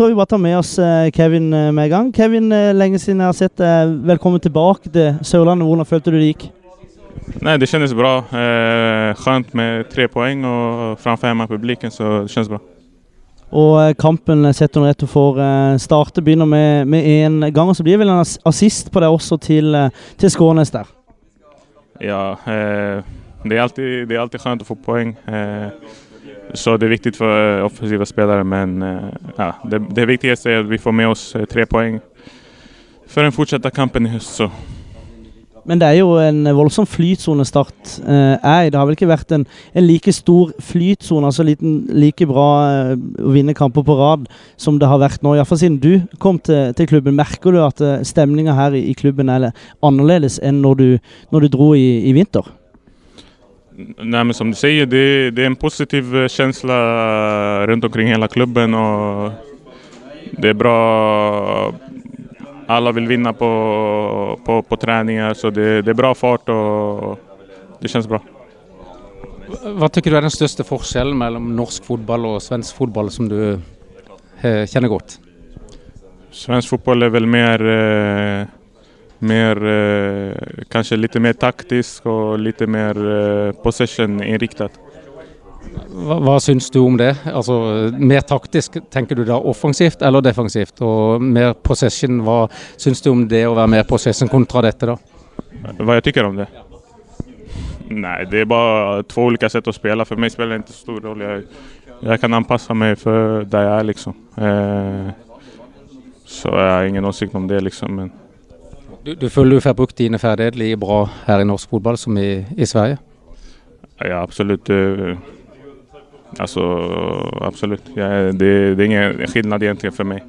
tror vi bare tar med oss eh, Kevin eh, med en gang. Kevin, eh, lenge siden jeg har sett deg. Velkommen tilbake til Sørlandet. Hvordan følte du det gikk? Nej, det kändes bra. Eh, skönt med tre poäng och framför hemmapubliken så det känns bra. Og eh, kampen setter under ett du får starte. Begynner med, med en gang, og så blir det vel en ass- assist på deg også til, eh, til Skånes der. Ja, eh, det, är alltid, det är alltid skönt att få poäng. Eh, så det är viktigt för eh, offensiva spelare men eh, ja, det, det viktigaste är att vi får med oss eh, tre poäng för den fortsatta kampen i höst. Så. Men det er jo en voldsom flytsone Start eh, er. Det har vel ikke vært en, en like stor flytsone, altså liten, like bra eh, å vinne kamper på rad som det har vært nå. Iallfall siden du kom til, til klubben. Merker du at stämningen stemninga her i, i klubben er annerledes enn når du, når du dro i, i vinter? Nej, men som du säger, det, det är en positiv eh, känsla runt omkring hela klubben och det är bra. Alla vill vinna på, på, på träningar så det, det är bra fart och det känns bra. Hva tykker du er den største forskjellen mellom norsk fotball og svensk fotball som du eh, kjenner godt? Svensk fotboll är väl mer, eh, mer eh, kanske lite mer taktisk och lite mer eh, possession-inriktat. Hva, hva syns du om det? Altså, Mer taktisk, tenker du da offensivt eller defensivt? Og mer possession, hva syns du om det å være mer possession kontra dette, da? Vad jag tycker om det? Nej, det är bara två olika sätt att spela. För mig spelar det inte så stor roll. Jag, jag kan anpassa mig för där jag är liksom. Eh, så jag har ingen åsikt om det liksom. Men du, du føler du får brukt dine ferdigheter like bra her i norsk fotball som i, i Sverige? ja, absolut. Eh, alltså, absolut. Ja, det, det är ingen skillnad egentligen för mig.